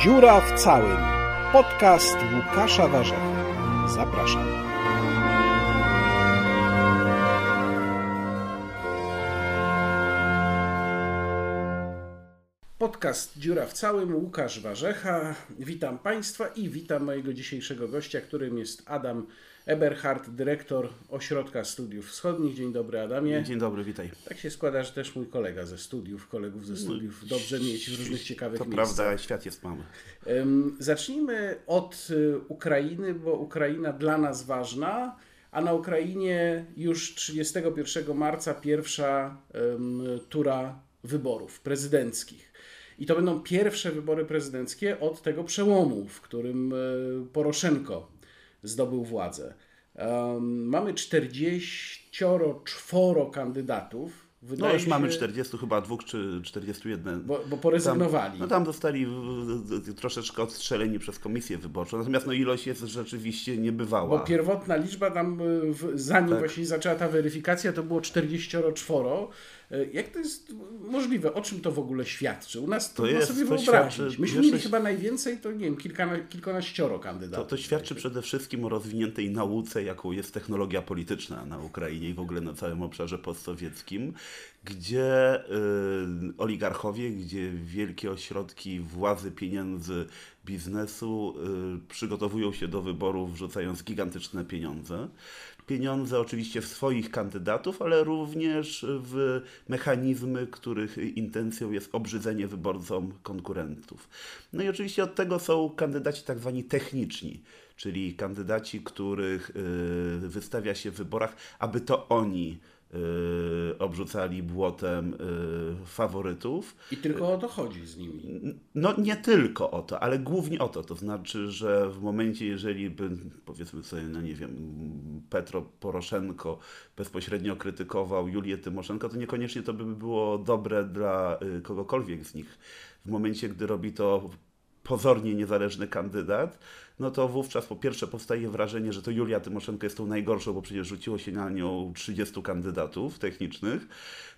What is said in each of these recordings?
Dziura w całym. Podcast Łukasza Warzechy. Zapraszam. Podcast Dziura w całym. Łukasz Warzecha. Witam Państwa i witam mojego dzisiejszego gościa, którym jest Adam Eberhard, dyrektor Ośrodka Studiów Wschodnich. Dzień dobry, Adamie. Dzień dobry, witaj. Tak się składa, że też mój kolega ze studiów, kolegów ze studiów. Dobrze mieć w różnych ciekawych To miejscach. prawda, świat jest mały. Zacznijmy od y, Ukrainy, bo Ukraina dla nas ważna, a na Ukrainie już 31 marca pierwsza ym, tura wyborów prezydenckich. I to będą pierwsze wybory prezydenckie od tego przełomu, w którym y, Poroszenko zdobył władzę. Mamy 44 kandydatów. No Wydaje już mamy się- 40 chyba dwóch czy 41. Bo, bo porezygnowali. No tam zostali w- w- troszeczkę odstrzeleni przez komisję wyborczą. Natomiast no, ilość jest rzeczywiście niebywała. Bo pierwotna liczba tam, w, zanim Tak. właśnie zaczęła ta weryfikacja, to było 44. Y, Jak to jest możliwe? O czym to w ogóle świadczy? U nas to jest- sobie to wyobrazić. świadczy- Myśmy mieli to- chyba najwięcej, to nie wiem, kilkana, kilkanaścioro To, kandydatów. to świadczy przede wszystkim o rozwiniętej nauce, jaką jest technologia polityczna na Ukrainie i w ogóle na całym obszarze postsowieckim, gdzie y, oligarchowie, gdzie wielkie ośrodki władzy, pieniędzy, biznesu y, przygotowują się do wyborów, wrzucając gigantyczne pieniądze. Pieniądze oczywiście w swoich kandydatów, ale również w mechanizmy, których intencją jest obrzydzenie wyborcom konkurentów. No i oczywiście od tego są kandydaci tak zwani techniczni, czyli kandydaci, których y, wystawia się w wyborach, aby to oni obrzucali błotem y, faworytów. I tylko o to chodzi z nimi. No nie tylko o to, ale głównie o to. To znaczy, że w momencie, jeżeli by, powiedzmy sobie, no nie wiem, Petro Poroszenko bezpośrednio krytykował Julię Tymoszenko, to niekoniecznie to by było dobre dla y, kogokolwiek z nich. W momencie, gdy robi to pozornie niezależny kandydat, no to wówczas po pierwsze powstaje wrażenie, że to Julia Tymoszenko jest tą najgorszą, bo przecież rzuciło się na nią 30 kandydatów technicznych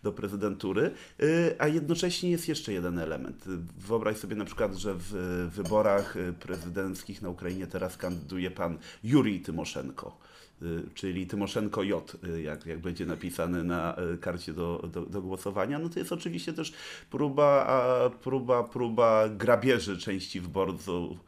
do prezydentury, y, a jednocześnie jest jeszcze jeden element. Wyobraź sobie na przykład, że w wyborach prezydenckich na Ukrainie teraz kandyduje pan Jurij Tymoszenko. Y, czyli Tymoszenko J, y, jak, jak będzie napisane na karcie do, do, do głosowania, no to jest oczywiście też próba, próba, próba grabieży części wyborców,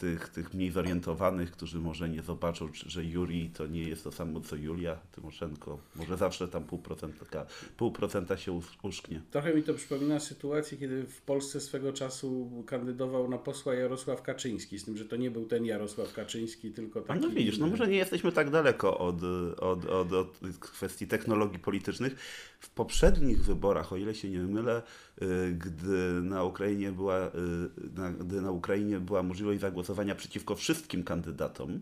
tych, tych mniej zorientowanych, którzy może nie zobaczą, że Juri to nie jest to samo co Julia Tymoszenko. Może zawsze tam pół procenta, pół procenta się us- uszknie. Trochę mi to przypomina sytuację, kiedy w Polsce swego czasu kandydował na posła Jarosław Kaczyński, z tym, że to nie był ten Jarosław Kaczyński, tylko A taki... no widzisz, no może nie jesteśmy tak daleko od, od, od, od kwestii technologii politycznych. W poprzednich wyborach, o ile się nie mylę, y, gdy na Ukrainie była, y, gdy na Ukrainie była możliwość zagłosowania przeciwko wszystkim kandydatom,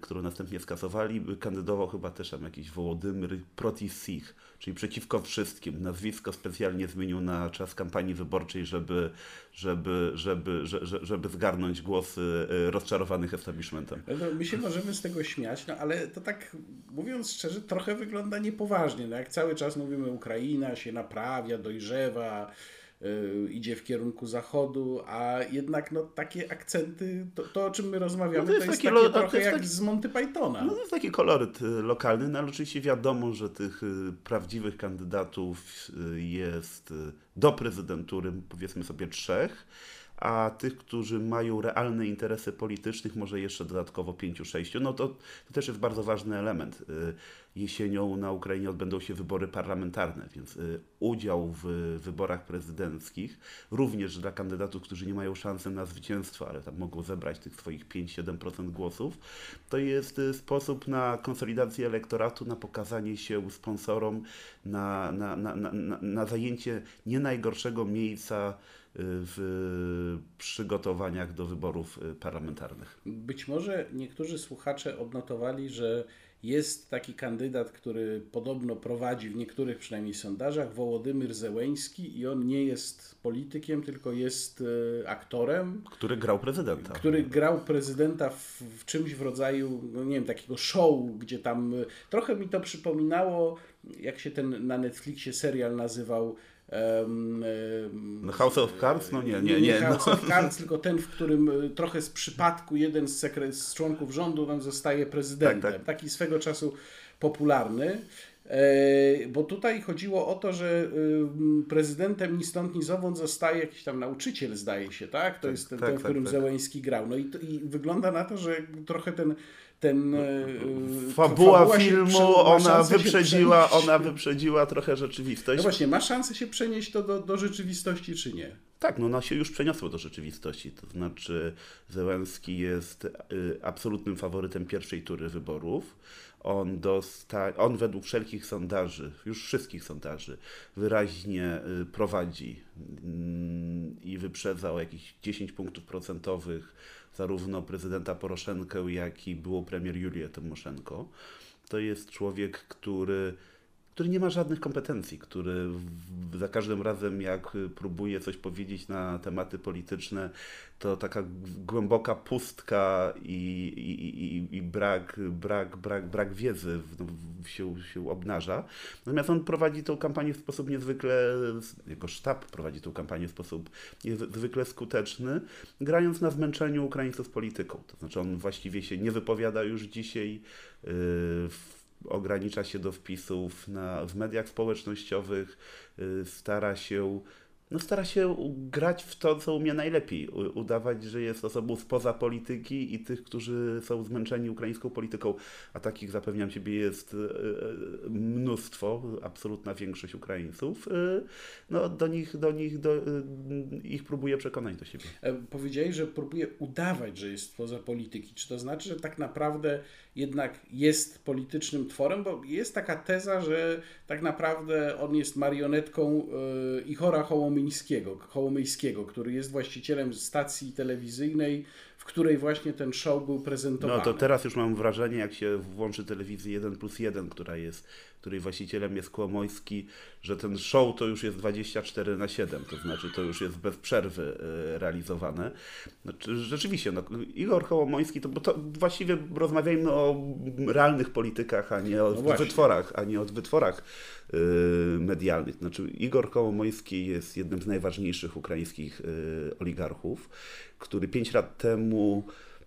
którą następnie skasowali, y, kandydował chyba też tam jakiś Wołodymyr Protisich, czyli przeciwko wszystkim. Nazwisko specjalnie zmienił na czas kampanii wyborczej, żeby, żeby, żeby, żeby, żeby zgarnąć głosy y, rozczarowanych establishmentem. No, my się możemy z tego śmiać, no ale to tak mówiąc szczerze, trochę wygląda niepoważnie. No, jak cały czas mówimy, Ukraina się naprawia, dojrzewa, idzie w kierunku zachodu, a jednak no, takie akcenty, to, to o czym my rozmawiamy, No to to jest, jest takie taki lo- to trochę jest jak taki- z Monty Pythona. No to jest taki koloryt y, lokalny, no ale oczywiście wiadomo, że tych y, prawdziwych kandydatów y, jest y, do prezydentury powiedzmy sobie trzech, a tych, którzy mają realne interesy politycznych, może jeszcze dodatkowo pięciu, sześciu. No to, to też jest bardzo ważny element. Y, Jesienią na Ukrainie odbędą się wybory parlamentarne, więc y, udział w wyborach prezydenckich, również dla kandydatów, którzy nie mają szansy na zwycięstwo, ale tam mogą zebrać tych swoich 5-7% głosów, to jest y, sposób na konsolidację elektoratu, na pokazanie się sponsorom, na, na, na, na, na- zajęcie nie najgorszego miejsca y, w przygotowaniach do wyborów y, parlamentarnych. Być może niektórzy słuchacze odnotowali, że jest taki kandydat, który podobno prowadzi w niektórych przynajmniej sondażach, Wołodymyr Zełeński i on nie jest politykiem, tylko jest e, aktorem, Który grał prezydenta. który grał prezydenta w, w czymś w rodzaju, no nie wiem, takiego show, gdzie tam e, trochę mi to przypominało, jak się ten na Netflixie serial nazywał no House of Cards? No nie, nie, nie. nie House no. of Cards, tylko ten, w którym e, trochę z przypadku jeden z, sekre- z członków rządu tam zostaje prezydentem. Tak, tak. Taki swego czasu popularny. E, bo tutaj chodziło o to, że prezydentem ni stąd, ni zowąd zostaje jakiś tam nauczyciel, zdaje się, tak? To tak, jest ten, tak, ten w którym tak, Zełęński grał. No i, to, i wygląda na to, że trochę ten ten e, fabuła, fabuła filmu, ona wyprzedziła, ona wyprzedziła trochę rzeczywistość. No właśnie, ma szansę się przenieść to do, do rzeczywistości, czy nie? Tak, no ona się już przeniosło do rzeczywistości. To znaczy, Zełenski jest y, absolutnym faworytem pierwszej tury wyborów. On, dosta, on według wszelkich sondaży, już wszystkich sondaży, wyraźnie prowadzi mm, i wyprzedza o jakieś 10 punktów procentowych zarówno prezydenta Poroszenkę, jak i było premier Julię Tymoszenko. To jest człowiek, który który nie ma żadnych kompetencji, który za każdym razem, jak próbuje coś powiedzieć na tematy polityczne, to taka głęboka pustka i, i, i, i brak, brak, brak, brak wiedzy się, się obnaża. Natomiast on prowadzi tą kampanię w sposób niezwykle, jego sztab prowadzi tą kampanię w sposób niezwykle skuteczny, grając na zmęczeniu Ukraińców polityką. To znaczy on właściwie się nie wypowiada już dzisiaj w ogranicza się do wpisów na, w mediach społecznościowych, y, stara się no stara się grać w to, co umie najlepiej. Udawać, że jest osobą spoza polityki i tych, którzy są zmęczeni ukraińską polityką, a takich zapewniam Ciebie jest e, e, mnóstwo, absolutna większość Ukraińców. E, no do nich, do nich, do, ich próbuje przekonać do siebie. Powiedziałeś, że próbuje udawać, że jest spoza polityki. Czy to znaczy, że tak naprawdę jednak jest politycznym tworem? Bo jest taka teza, że tak naprawdę on jest marionetką Ichora Hołomyjskiego, Hołomyjskiego, który jest właścicielem stacji telewizyjnej, której właśnie ten show był prezentowany. No to teraz już mam wrażenie, jak się włączy telewizję 1 plus 1, która jest, której właścicielem jest Kłomojski, że ten show to już jest 24 na 7, to znaczy to już jest bez przerwy e, realizowane. Znaczy, rzeczywiście, no, Igor Hołomojski, to, bo to właściwie rozmawiajmy o realnych politykach, a nie o no wytworach, a nie o wytworach medialnych. Znaczy Igor Hołomojski jest jednym z najważniejszych ukraińskich yy, oligarchów który pięć lat temu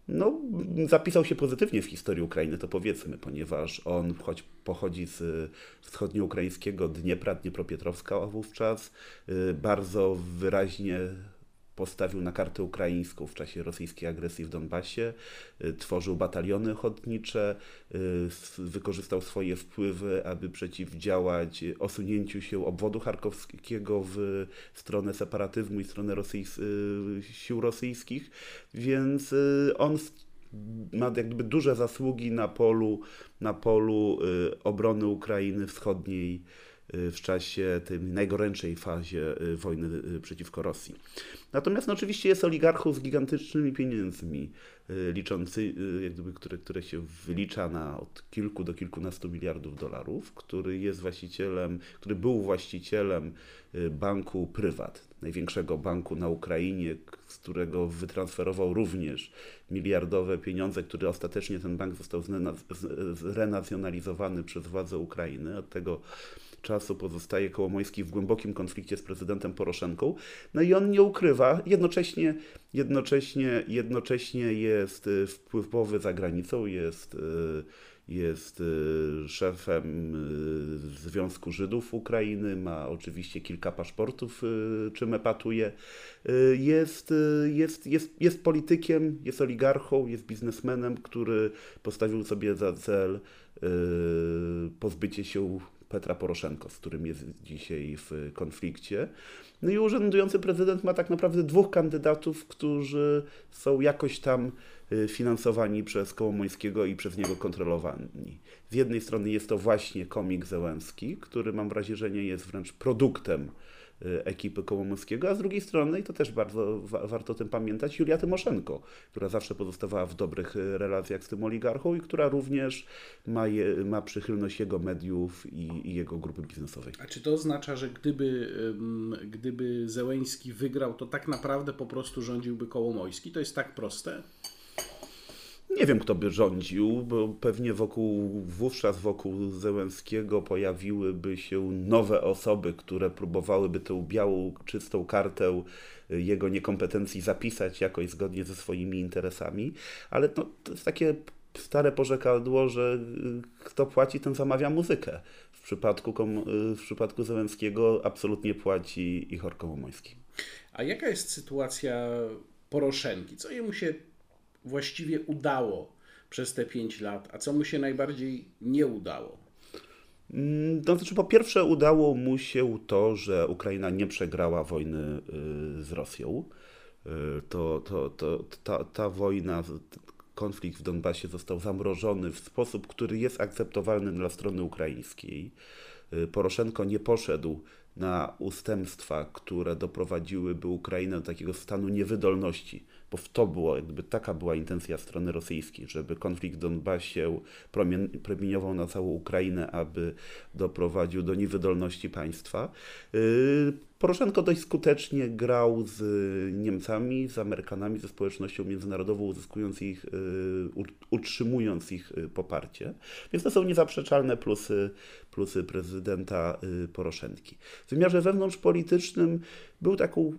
no, zapisał się pozytywnie w historii Ukrainy, to powiedzmy, ponieważ on choć pochodzi z wschodnioukraińskiego Dniepra, Dniepropietrowska wówczas, y, bardzo wyraźnie postawił na kartę ukraińską w czasie rosyjskiej agresji w Donbasie, y, tworzył bataliony ochotnicze, y, wykorzystał swoje wpływy, aby przeciwdziałać osunięciu się obwodu charkowskiego w stronę separatyzmu i stronę y, sił rosyjskich, więc on ma jakby duże zasługi na polu, na polu obrony Ukrainy wschodniej w czasie tej najgorętszej fazie wojny przeciwko Rosji. Natomiast no, oczywiście jest oligarchą z gigantycznymi pieniędzmi, y, liczący, y, gdyby, które, które się wylicza na od kilku do kilkunastu miliardów dolarów, który jest właścicielem, który był właścicielem y, banku Prywat, największego banku na Ukrainie, z którego wytransferował również miliardowe pieniądze, które ostatecznie ten bank został zrenacjonalizowany przez władze Ukrainy. Od tego czasu pozostaje Kołomoński w głębokim konflikcie z prezydentem Poroszenką. No i on nie ukrywa, jednocześnie, jednocześnie, jednocześnie jest y, wpływowy za granicą, jest y, jest y, szefem Związku Żydów Ukrainy, ma oczywiście kilka paszportów, czym epatuje. Jest, jest, jest, jest politykiem, jest oligarchą, jest biznesmenem, który postawił sobie za cel pozbycie się Petra Poroszenko, z którym jest dzisiaj w konflikcie. No i urzędujący prezydent ma tak naprawdę dwóch kandydatów, którzy są jakoś tam y, finansowani przez Kołomońskiego i przez niego kontrolowani. Z jednej strony jest to właśnie komik Zełenski, który mam wrażenie jest wręcz produktem ekipy Kołomowskiego, a z drugiej strony, i to też bardzo wa warto o tym pamiętać, Julia Tymoszenko, która zawsze pozostawała w dobrych y, relacjach z tym oligarchą i która również ma, je, ma przychylność jego mediów i, i, jego grupy biznesowej. A czy to oznacza, że gdyby, gdyby Zełeński wygrał, to tak naprawdę po prostu rządziłby Kołomojski? To jest tak proste? Nie wiem, kto by rządził, bo pewnie wokół, wówczas wokół Zełenskiego pojawiłyby się nowe osoby, które próbowałyby tę białą, czystą kartę jego niekompetencji zapisać jakoś zgodnie ze swoimi interesami, ale to jest takie stare porzekadło, że kto płaci, ten zamawia muzykę. W przypadku, w przypadku Zełenskiego absolutnie płaci Ichor Kołomoński. A jaka jest sytuacja Poroszenki? Co jemu się właściwie udało przez te pięć lat, a co mu się najbardziej nie udało? To znaczy, po pierwsze, udało mu się to, że Ukraina nie przegrała wojny y, z Rosją. Y, to, to, to, ta, ta wojna, konflikt w Donbasie został zamrożony w sposób, który jest akceptowalny dla strony ukraińskiej. Y, Poroszenko nie poszedł na ustępstwa, które doprowadziłyby Ukrainę do takiego stanu niewydolności bo w to było, jakby taka była intencja strony rosyjskiej, żeby konflikt w Donbasie promieniował na całą Ukrainę, aby doprowadził do niewydolności państwa. Y, Poroszenko dość skutecznie grał z Niemcami, z Amerykanami, ze społecznością międzynarodową, uzyskując ich, y, utrzymując ich y, poparcie. Więc to są niezaprzeczalne plusy, plusy prezydenta Poroszenki. W wymiarze wewnątrzpolitycznym był taką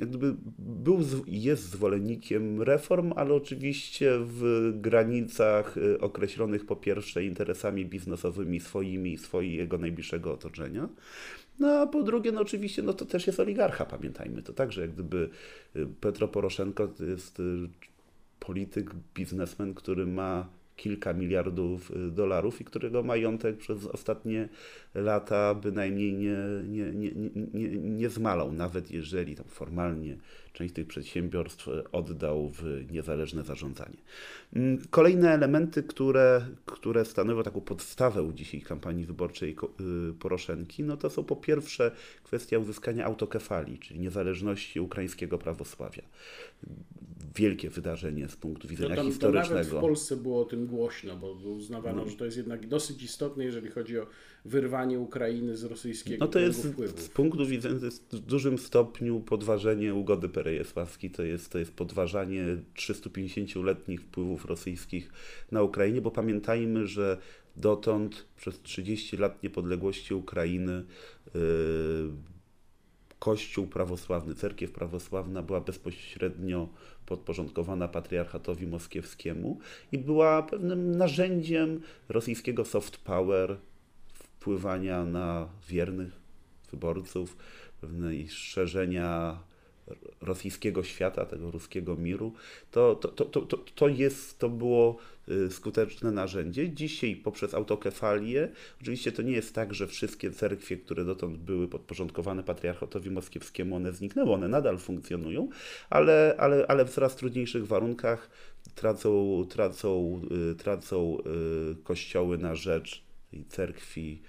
jakby był, jest zwolennikiem reform, ale oczywiście w granicach y, określonych po pierwsze interesami biznesowymi swoimi i swojego najbliższego otoczenia. No a po drugie, no oczywiście, no to też jest oligarcha, pamiętajmy to także, jak gdyby y, Petro Poroszenko to jest y, polityk, biznesmen, który ma kilka miliardów y, dolarów i którego majątek przez ostatnie lata bynajmniej nie, nie, nie, nie, nie zmalał, nawet jeżeli tam formalnie część tych przedsiębiorstw oddał w niezależne zarządzanie. Mm, kolejne elementy, które, które stanowią taką podstawę dzisiaj kampanii wyborczej y, Poroszenki, no to są po pierwsze kwestia uzyskania autokefalii, czyli niezależności ukraińskiego prawosławia. Wielkie wydarzenie z punktu widzenia no tam, historycznego. nawet w Polsce było o tym głośno, bo uznawano, no. że to jest jednak dosyć istotne, jeżeli chodzi o wyrwanie Ukrainy z rosyjskiego No to jest z punktu widzenia, w dużym stopniu podważenie ugody Perejesławskiej, to jest, to jest podważanie 350-letnich wpływów rosyjskich na Ukrainie, bo pamiętajmy, że dotąd przez 30 lat niepodległości Ukrainy yy, Kościół prawosławny, cerkiew prawosławna była bezpośrednio podporządkowana patriarchatowi moskiewskiemu i była pewnym narzędziem rosyjskiego soft power, wpływania na wiernych wyborców, pewnej szerzenia rosyjskiego świata, tego ruskiego miru, to, to, to, to, to, jest, to było y, skuteczne narzędzie. Dzisiaj poprzez autokefalię, oczywiście to nie jest tak, że wszystkie cerkwie, które dotąd były podporządkowane patriarchatowi moskiewskiemu, one zniknęły, one nadal funkcjonują, ale, ale, ale w coraz trudniejszych warunkach tracą, tracą, y, tracą y, kościoły na rzecz cerkwi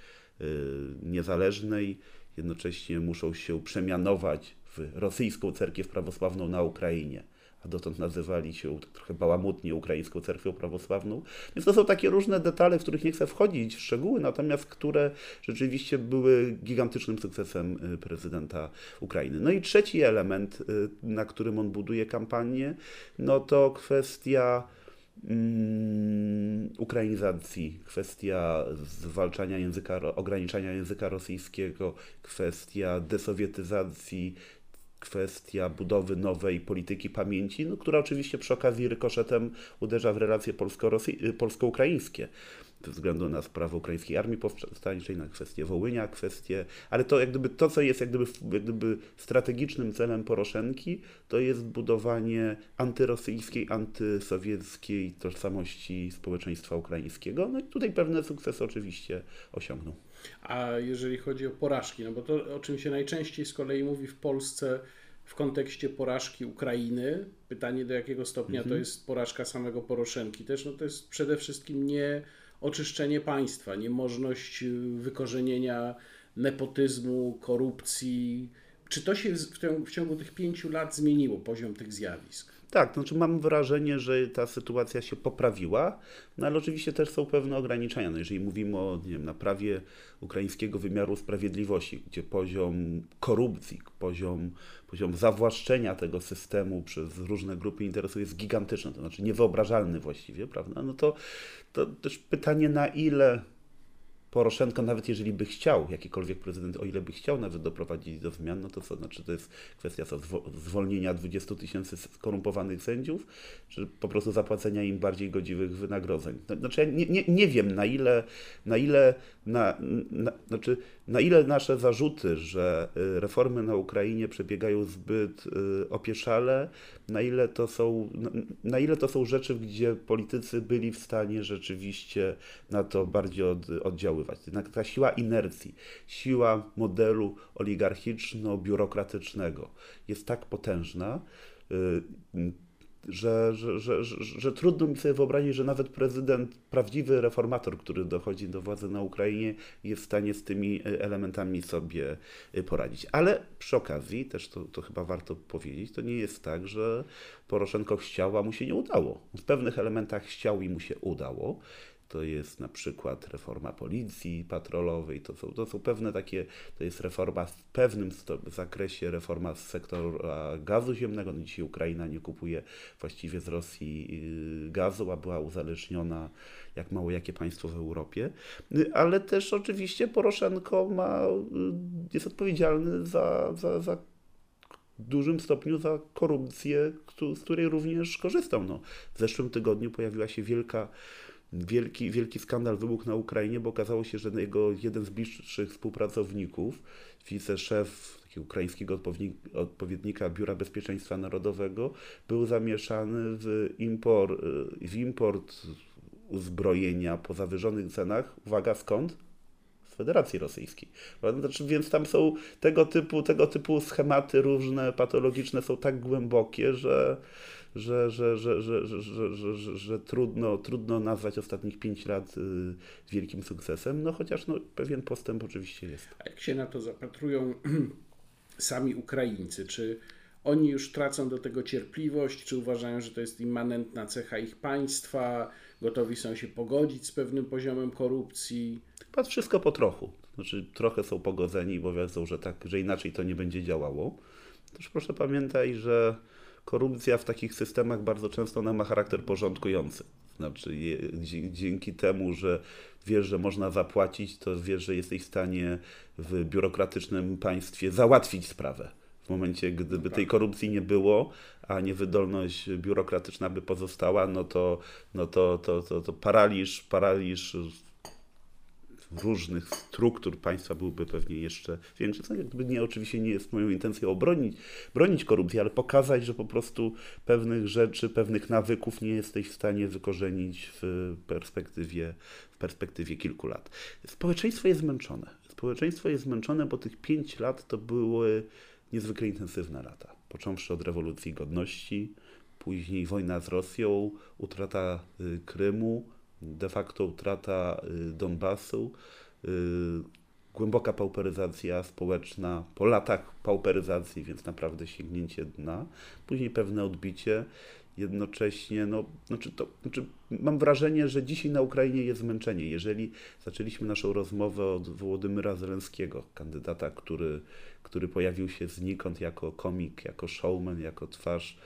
niezależnej, jednocześnie muszą się przemianować w rosyjską cerkiew prawosławną na Ukrainie, a dotąd nazywali się trochę bałamutnie ukraińską cerkwią prawosławną. Więc to są takie różne detale, w których nie chcę wchodzić w szczegóły, natomiast które rzeczywiście były gigantycznym sukcesem y, prezydenta Ukrainy. No i trzeci element, y, na którym on buduje kampanię, no to kwestia mm, ukrainizacji, kwestia zwalczania języka, ograniczania języka rosyjskiego, kwestia desowietyzacji kwestia budowy nowej polityki pamięci, no, która oczywiście przy okazji rykoszetem uderza w relacje polsko-ukraińskie ze względu na sprawę ukraińskiej armii powstańczej, na kwestię Wołynia, kwestie, ale to jak gdyby to, co jest jak gdyby, jak gdyby strategicznym celem Poroszenki, to jest budowanie antyrosyjskiej, antysowieckiej tożsamości społeczeństwa ukraińskiego. No i tutaj pewne sukcesy oczywiście osiągnął. A jeżeli chodzi o porażki, no bo to o czym się najczęściej z kolei mówi w Polsce w kontekście porażki Ukrainy, pytanie do jakiego stopnia to mhm. jest porażka samego Poroszenki też, no to jest przede wszystkim nie oczyszczenie państwa, niemożność wykorzenienia nepotyzmu, korupcji. Czy to się w, w ciągu tych pięciu lat zmieniło, poziom tych zjawisk? Tak, znaczy mam wrażenie, że ta sytuacja się poprawiła, no ale oczywiście też są pewne ograniczenia. No jeżeli mówimy o nie wiem, naprawie ukraińskiego wymiaru sprawiedliwości, gdzie poziom korupcji, poziom, poziom zawłaszczenia tego systemu przez różne grupy interesów jest gigantyczny, to znaczy niewyobrażalny właściwie, prawda? No to, to też pytanie na ile Poroszenko, nawet jeżeli by chciał, jakikolwiek prezydent, o ile by chciał nawet doprowadzić do zmian, no to co, znaczy to jest kwestia co, zwolnienia 20 tysięcy skorumpowanych sędziów, czy po prostu zapłacenia im bardziej godziwych wynagrodzeń. Znaczy ja nie, nie, nie wiem na ile, na ile, na, na, znaczy, na ile nasze zarzuty, że y, reformy na Ukrainie przebiegają zbyt y, opieszale, na ile to są, na ile to są rzeczy, gdzie politycy byli w stanie rzeczywiście na to bardziej od, oddziaływać. Jednak ta siła inercji, siła modelu oligarchiczno-biurokratycznego jest tak potężna, y, że, że, że, że, trudno mi sobie wyobrazić, że nawet prezydent, prawdziwy reformator, który dochodzi do władzy na Ukrainie, jest w stanie z tymi e, elementami sobie e, poradzić. Ale przy okazji, też to, to chyba warto powiedzieć, to nie jest tak, że Poroszenko chciał, a mu się nie udało. W pewnych elementach chciał i mu się udało to jest na przykład reforma policji patrolowej, to są, to są pewne takie, to jest reforma w pewnym zakresie, reforma z sektora gazu ziemnego. No dzisiaj Ukraina nie kupuje właściwie z Rosji y, gazu, a była uzależniona jak mało jakie państwo w Europie, y, ale też oczywiście Poroszenko ma, y, jest odpowiedzialny za, za, za dużym stopniu za korupcję, z której również korzystał. No, w zeszłym tygodniu pojawiła się wielka wielki, wielki skandal wybuchł na Ukrainie, bo okazało się, że jego jeden z bliższych współpracowników, wiceszef ukraińskiego odpowiednika Biura Bezpieczeństwa Narodowego, był zamieszany w, import, w import uzbrojenia po zawyżonych cenach. Uwaga, skąd? Z Federacji Rosyjskiej. Znaczy, więc tam są tego typu, tego typu schematy różne, patologiczne, są tak głębokie, że że, że, że, że, że, że, że, że trudno, trudno nazwać ostatnich pięć lat y, wielkim sukcesem, no chociaż no, pewien postęp oczywiście jest. A jak się na to zapatrują sami Ukraińcy, czy oni już tracą do tego cierpliwość, czy uważają, że to jest immanentna cecha ich państwa, gotowi są się pogodzić z pewnym poziomem korupcji? Chyba wszystko po trochu. Znaczy, trochę są pogodzeni, bo wiedzą, że, tak, że inaczej to nie będzie działało. Też proszę pamiętaj, że korupcja w takich systemach bardzo często ona ma charakter porządkujący. Znaczy, dzięki temu, że wiesz, że można zapłacić, to wiesz, że jesteś w stanie w biurokratycznym państwie załatwić sprawę. W momencie, gdyby tej korupcji nie było, a niewydolność biurokratyczna by pozostała, no to, no to, to, to, to paraliż, paraliż różnych struktur państwa byłby pewnie jeszcze większy. Co jakby nie, oczywiście nie jest moją intencją obronić, bronić korupcji, ale pokazać, że po prostu pewnych rzeczy, pewnych nawyków nie jesteś w stanie wykorzenić w perspektywie, w perspektywie kilku lat. Społeczeństwo jest zmęczone. Społeczeństwo jest zmęczone, bo tych pięć lat to były niezwykle intensywne lata. Począwszy od rewolucji godności, później wojna z Rosją, utrata y, Krymu, de facto utrata y, Donbasu, y, głęboka pauperyzacja społeczna po latach pauperyzacji, więc naprawdę sięgnięcie dna, później pewne odbicie, jednocześnie, no, znaczy to, znaczy mam wrażenie, że dzisiaj na Ukrainie jest zmęczenie. Jeżeli zaczęliśmy naszą rozmowę od Wołodymyra Zelenskiego, kandydata, który, który pojawił się znikąd jako komik, jako showman, jako twarz,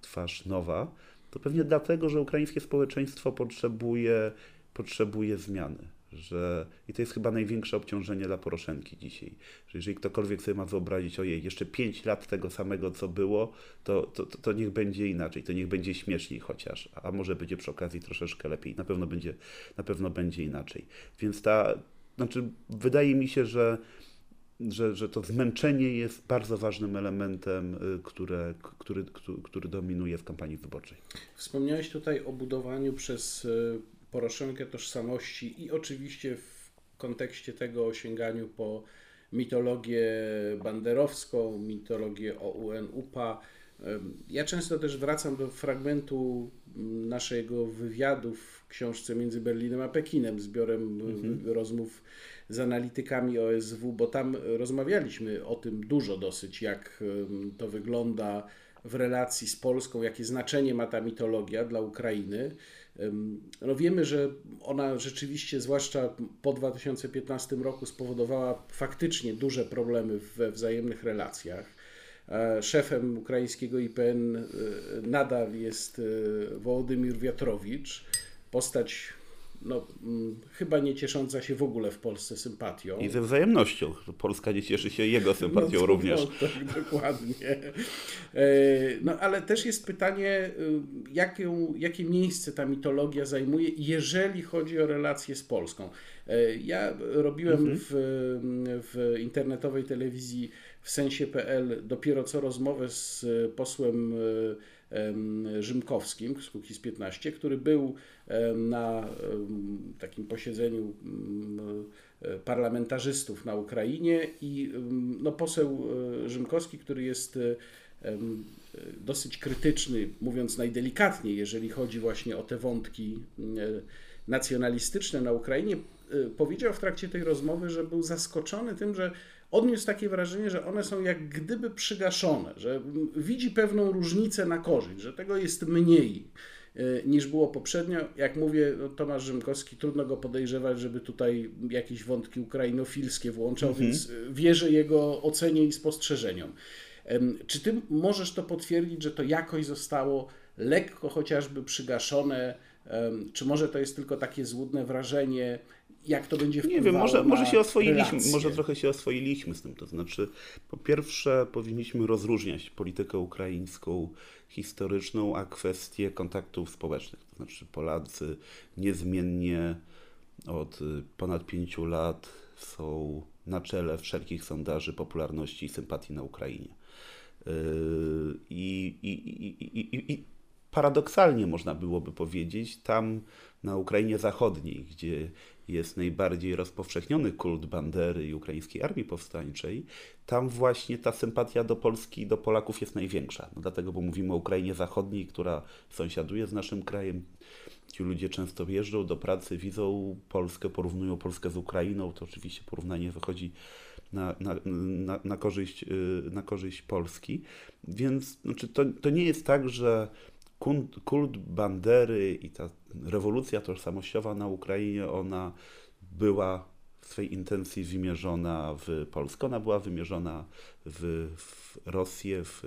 twarz nowa, to pewnie dlatego, że ukraińskie społeczeństwo potrzebuje, potrzebuje zmiany. Że, I to jest chyba największe obciążenie dla Poroszenki dzisiaj. Że jeżeli ktokolwiek sobie ma wyobrazić, ojej, jeszcze 5 lat tego samego, co było, to, to, to, niech będzie inaczej, to niech będzie śmieszniej chociaż, a może będzie przy okazji troszeczkę lepiej. Na pewno będzie, na pewno będzie inaczej. Więc ta, znaczy, wydaje mi się, że że, że to zmęczenie jest bardzo ważnym elementem, y, które, który, który, dominuje w kampanii wyborczej. Wspomniałeś tutaj o budowaniu przez y, Poroszenkę tożsamości i oczywiście w kontekście tego o sięganiu po mitologię banderowską, mitologię OUN-UPA. Ja często też wracam do fragmentu naszego wywiadu w książce Między Berlinem a Pekinem, zbiorem mhm. rozmów z analitykami OSW, bo tam rozmawialiśmy o tym dużo dosyć, jak to wygląda w relacji z Polską, jakie znaczenie ma ta mitologia dla Ukrainy. No wiemy, że ona rzeczywiście, zwłaszcza po 2015 roku, spowodowała faktycznie duże problemy we wzajemnych relacjach. E, szefem ukraińskiego IPN e, nadal jest e, Wołodymir Wiatrowicz, postać no, mm, chyba nie ciesząca się w ogóle w Polsce sympatią. I ze wzajemnością. Polska nie cieszy się jego sympatią no, również. No, tak, dokładnie. No ale też jest pytanie, jakie, jakie miejsce ta mitologia zajmuje, jeżeli chodzi o relacje z Polską. Ja robiłem mhm. w, w internetowej telewizji w sensie.pl dopiero co rozmowę z posłem Rzymkowskim z Kukiz 15, który był na takim posiedzeniu parlamentarzystów na Ukrainie i no, poseł e, Rzymkowski, który jest dosyć krytyczny, mówiąc najdelikatniej, jeżeli chodzi właśnie o te wątki nacjonalistyczne na Ukrainie, e, powiedział w trakcie tej rozmowy, że był zaskoczony tym, że odniósł takie wrażenie, że one są jak gdyby przygaszone, że widzi pewną różnicę na korzyść, że tego jest mniej e, niż było poprzednio. Jak mówię, no, Tomasz Rzymkowski, trudno go podejrzewać, żeby tutaj jakieś wątki ukrainofilskie włączał, mhm. więc wierzę jego ocenie i spostrzeżeniom. Czy ty możesz to potwierdzić, że to jakoś zostało lekko chociażby przygaszone? Czy może to jest tylko takie złudne wrażenie? Jak to będzie wpływało Nie wiem, może, może się oswoiliśmy, relacje. może trochę się oswoiliśmy z tym. To znaczy, po pierwsze, powinniśmy rozróżniać politykę ukraińską historyczną, a kwestie kontaktów społecznych. To znaczy, Polacy niezmiennie od ponad pięciu lat są na czele wszelkich sondaży popularności i sympatii na Ukrainie. Yy, I, i, i, i, paradoksalnie można byłoby powiedzieć, tam na Ukrainie Zachodniej, gdzie jest najbardziej rozpowszechniony kult Bandery i ukraińskiej armii powstańczej, tam właśnie ta sympatia do Polski i do Polaków jest największa. No dlatego, bo mówimy o Ukrainie Zachodniej, która sąsiaduje z naszym krajem. Ci ludzie często jeżdżą do pracy, widzą Polskę, porównują Polskę z Ukrainą. To oczywiście porównanie wychodzi na, na, na, na korzyść, y, na korzyść Polski. Więc znaczy, to, to nie jest tak, że kult, Bandery i ta rewolucja tożsamościowa na Ukrainie, ona była w swej intencji wymierzona w Polskę, ona była wymierzona w, w Rosję, w,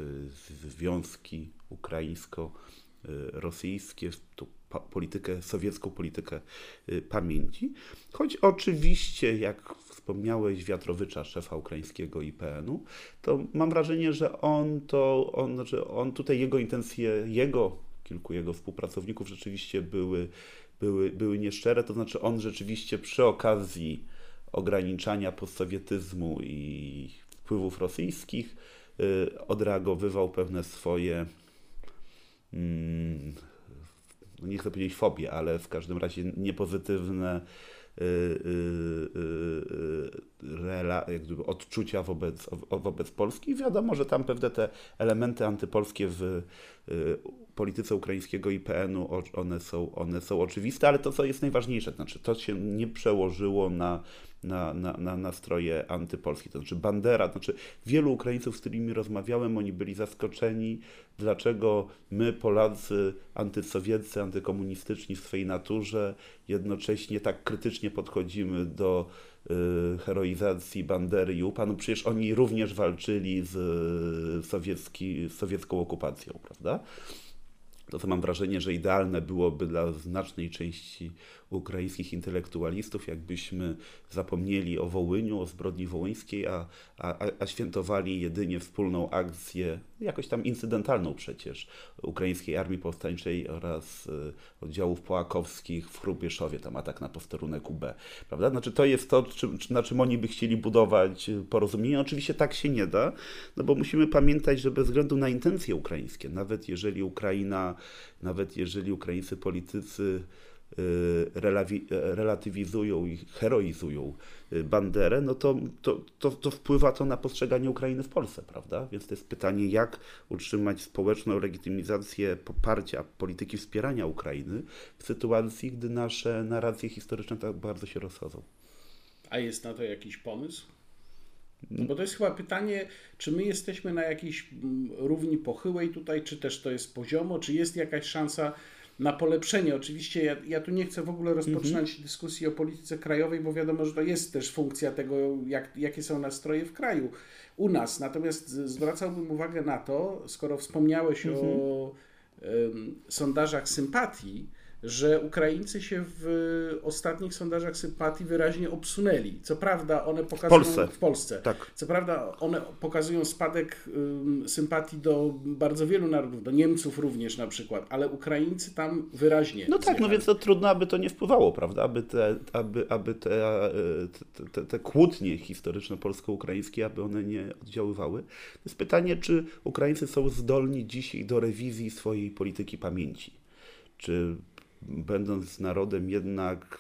związki ukraińsko-rosyjskie, tą politykę, sowiecką politykę y, pamięci. Choć oczywiście, jak wspomniałeś Wiatrowicza, szefa ukraińskiego IPN-u, to mam wrażenie, że on to, on, że on tutaj jego intencje, jego, kilku jego współpracowników rzeczywiście były, były, były nieszczere, to znaczy on rzeczywiście przy okazji ograniczania postsowietyzmu i wpływów rosyjskich y, odreagowywał pewne swoje mm, no nie chcę powiedzieć fobie, ale w każdym razie niepozytywne Y, y, rela, jakby odczucia wobec, wobec Polski. I wiadomo, że tam pewne te elementy antypolskie w polityce ukraińskiego IPN-u, one są, one są oczywiste, ale to, co jest najważniejsze, to znaczy to się nie przełożyło na na, na, na nastroje antypolskie. To znaczy Bandera, to znaczy wielu Ukraińców, z którymi rozmawiałem, oni byli zaskoczeni, dlaczego my, Polacy, antysowieccy, antykomunistyczni w swojej naturze, jednocześnie tak krytycznie podchodzimy do y, heroizacji Bandery i UPA. No przecież oni również walczyli z, sowiecki, z sowiecką okupacją, prawda? To co mam wrażenie, że idealne byłoby dla znacznej części ukraińskich intelektualistów, jakbyśmy zapomnieli o Wołyniu, o zbrodni wołyńskiej, a, a, a świętowali jedynie wspólną akcję, jakoś tam incydentalną przecież, Ukraińskiej Armii Powstańczej oraz y, oddziałów połakowskich w Chrubieszowie, tam atak na posterunek UB, prawda? Znaczy to jest to, na czym oni by chcieli budować porozumienie. Oczywiście tak się nie da, no bo musimy pamiętać, że bez względu na intencje ukraińskie, nawet jeżeli Ukraina, nawet jeżeli ukraińscy politycy relatywizują i heroizują y, Banderę, no to, to, to, to, wpływa to na postrzeganie Ukrainy w Polsce, prawda? Więc to jest pytanie, jak utrzymać społeczną legitymizację poparcia polityki wspierania Ukrainy w sytuacji, gdy nasze narracje historyczne tak bardzo się rozchodzą. A jest na to jakiś pomysł? No bo to jest chyba pytanie, czy my jesteśmy na jakiejś mm, równi pochyłej tutaj, czy też to jest poziomo, czy jest jakaś szansa na polepszenie. Oczywiście ja, ja tu nie chcę w ogóle rozpoczynać mhm. dyskusji o polityce krajowej, bo wiadomo, że to jest też funkcja tego, jak, jakie są nastroje w kraju u nas. Natomiast zwracałbym uwagę na to, skoro wspomniałeś mhm. o um, sondażach sympatii, że Ukraińcy się w ostatnich sondażach sympatii wyraźnie obsunęli. Co prawda one pokazują w Polsce. W Polsce. Tak. Co prawda one pokazują spadek sympatii do bardzo wielu narodów, do Niemców również na przykład, ale Ukraińcy tam wyraźnie. No tak, no więc to trudno, aby to nie wpływało, prawda? Aby te, aby, aby te, te, te, te kłótnie historyczne polsko-ukraińskie, aby one nie oddziaływały. To jest pytanie, czy Ukraińcy są zdolni dzisiaj do rewizji swojej polityki pamięci. Czy będąc narodem jednak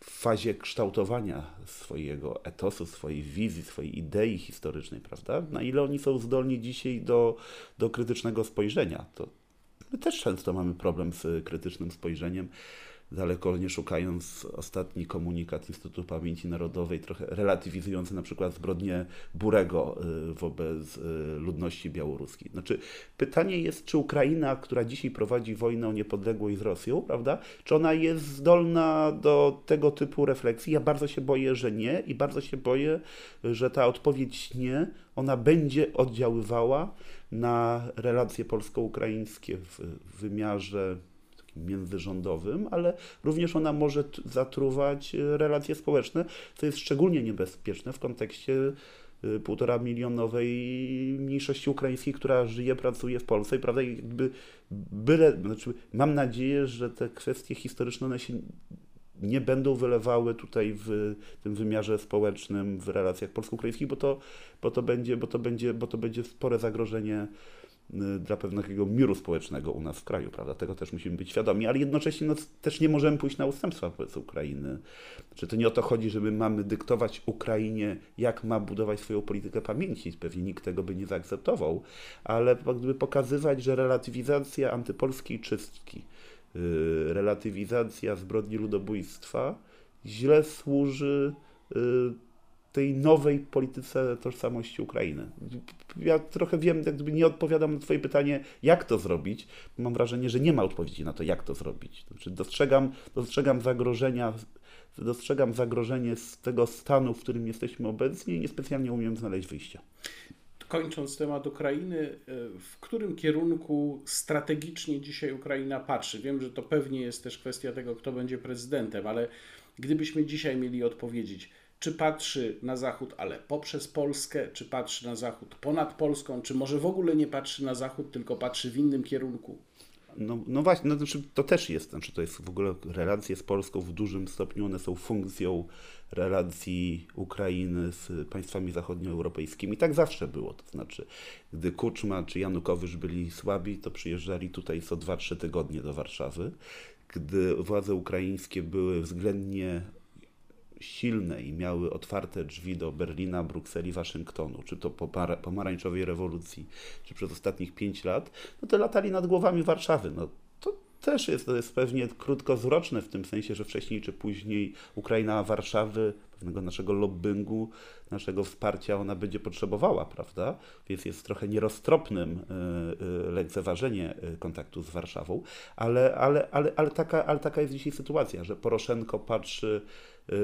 w fazie kształtowania swojego etosu, swojej wizji, swojej idei historycznej, prawda? Na ile oni są zdolni dzisiaj do, do krytycznego spojrzenia? To my też często mamy problem z krytycznym spojrzeniem daleko nie szukając ostatni komunikat Instytutu Pamięci Narodowej, trochę relatywizujący na przykład zbrodnię Burego y, wobec y, ludności białoruskiej. Znaczy, pytanie jest, czy Ukraina, która dzisiaj prowadzi wojnę o niepodległość z Rosją, prawda, czy ona jest zdolna do tego typu refleksji? Ja bardzo się boję, że nie i bardzo się boję, że ta odpowiedź nie, ona będzie oddziaływała na relacje polsko-ukraińskie w wymiarze międzyrządowym, ale również ona może zatruwać e, relacje społeczne, co jest szczególnie niebezpieczne w kontekście e, półtora milionowej mniejszości ukraińskiej, która żyje, pracuje w Polsce i prawda, jakby byle, znaczy mam nadzieję, że te kwestie historyczne one się nie będą wylewały tutaj w tym wymiarze społecznym, w relacjach polsko-ukraińskich, bo to, bo to będzie, bo to będzie, bo to będzie spore zagrożenie dla pewnego miru społecznego u nas w kraju, prawda? Tego też musimy być świadomi, ale jednocześnie no, też nie możemy pójść na ustępstwa wobec Ukrainy. Znaczy, to nie o to chodzi, żeby mamy dyktować Ukrainie, jak ma budować swoją politykę pamięci. Pewnie nikt tego by nie zaakceptował, ale gdyby pokazywać, że relatywizacja antypolskiej czystki, yy, relatywizacja zbrodni ludobójstwa źle służy yy, tej nowej polityce tożsamości Ukrainy. Ja trochę wiem, jak gdyby nie odpowiadam na Twoje pytanie, jak to zrobić. Mam wrażenie, że nie ma odpowiedzi na to, jak to zrobić. Znaczy, dostrzegam, dostrzegam zagrożenia, dostrzegam zagrożenie z tego stanu, w którym jesteśmy obecni i niespecjalnie umiem znaleźć wyjścia. Kończąc temat Ukrainy, e, w którym kierunku strategicznie dzisiaj Ukraina patrzy? Wiem, że to pewnie jest też kwestia tego, kto będzie prezydentem, ale gdybyśmy dzisiaj mieli odpowiedzieć, czy patrzy na Zachód, ale poprzez Polskę, czy patrzy na Zachód ponad Polską, czy może w ogóle nie patrzy na Zachód, tylko patrzy w innym kierunku. No, no właśnie, no, znaczy to też jest, znaczy to jest w ogóle relacje z Polską w dużym stopniu, one są funkcją relacji Ukrainy z państwami zachodnioeuropejskimi. Tak zawsze było, to znaczy gdy Kuczma czy Janukowicz byli słabi, to przyjeżdżali tutaj co 2-3 tygodnie do Warszawy. Gdy władze ukraińskie były względnie silne i miały otwarte drzwi do Berlina, Brukseli, Waszyngtonu, czy to po pomarańczowej rewolucji, czy przez ostatnich pięć lat, no to latali nad głowami Warszawy. No, to też jest, to jest pewnie krótkowzroczne w tym sensie, że wcześniej czy później Ukraina Warszawy, pewnego naszego lobbingu, naszego wsparcia ona będzie potrzebowała, prawda? Więc jest trochę nieroztropnym e, e, lekceważenie e, kontaktu z Warszawą, ale, ale, ale, ale, taka, ale taka jest dzisiaj sytuacja, że Poroszenko patrzy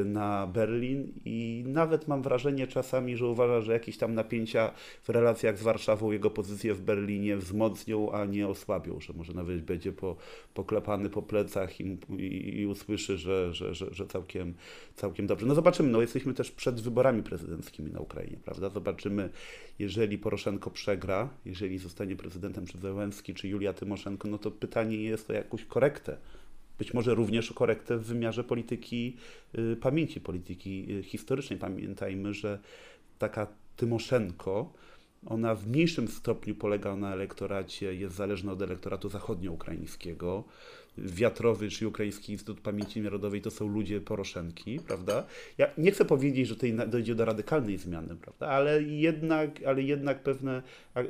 na Berlin i nawet mam wrażenie czasami, że uważa, że jakieś tam napięcia w relacjach z Warszawą jego pozycję w Berlinie wzmocnią, a nie osłabią, że może nawet będzie po, poklepany po plecach i, i, i usłyszy, że, że, że, że całkiem, całkiem dobrze. No zobaczymy, no jesteśmy też przed wyborami prezydenckimi na Ukrainie, prawda? Zobaczymy, jeżeli Poroszenko przegra, jeżeli zostanie prezydentem czy Zełenski, czy Julia Tymoszenko, no to pytanie jest o jakąś korektę być może również o korektę w wymiarze polityki y, pamięci, polityki y, historycznej. Pamiętajmy, że taka Tymoszenko, ona w mniejszym stopniu polega na elektoracie, jest zależna od elektoratu zachodnioukraińskiego, Wiatrowy czy Ukraiński Instytut Pamięci Narodowej to są ludzie Poroszenki, prawda? Ja nie chcę powiedzieć, że tutaj dojdzie do radykalnej zmiany, prawda? Ale jednak, ale jednak pewne,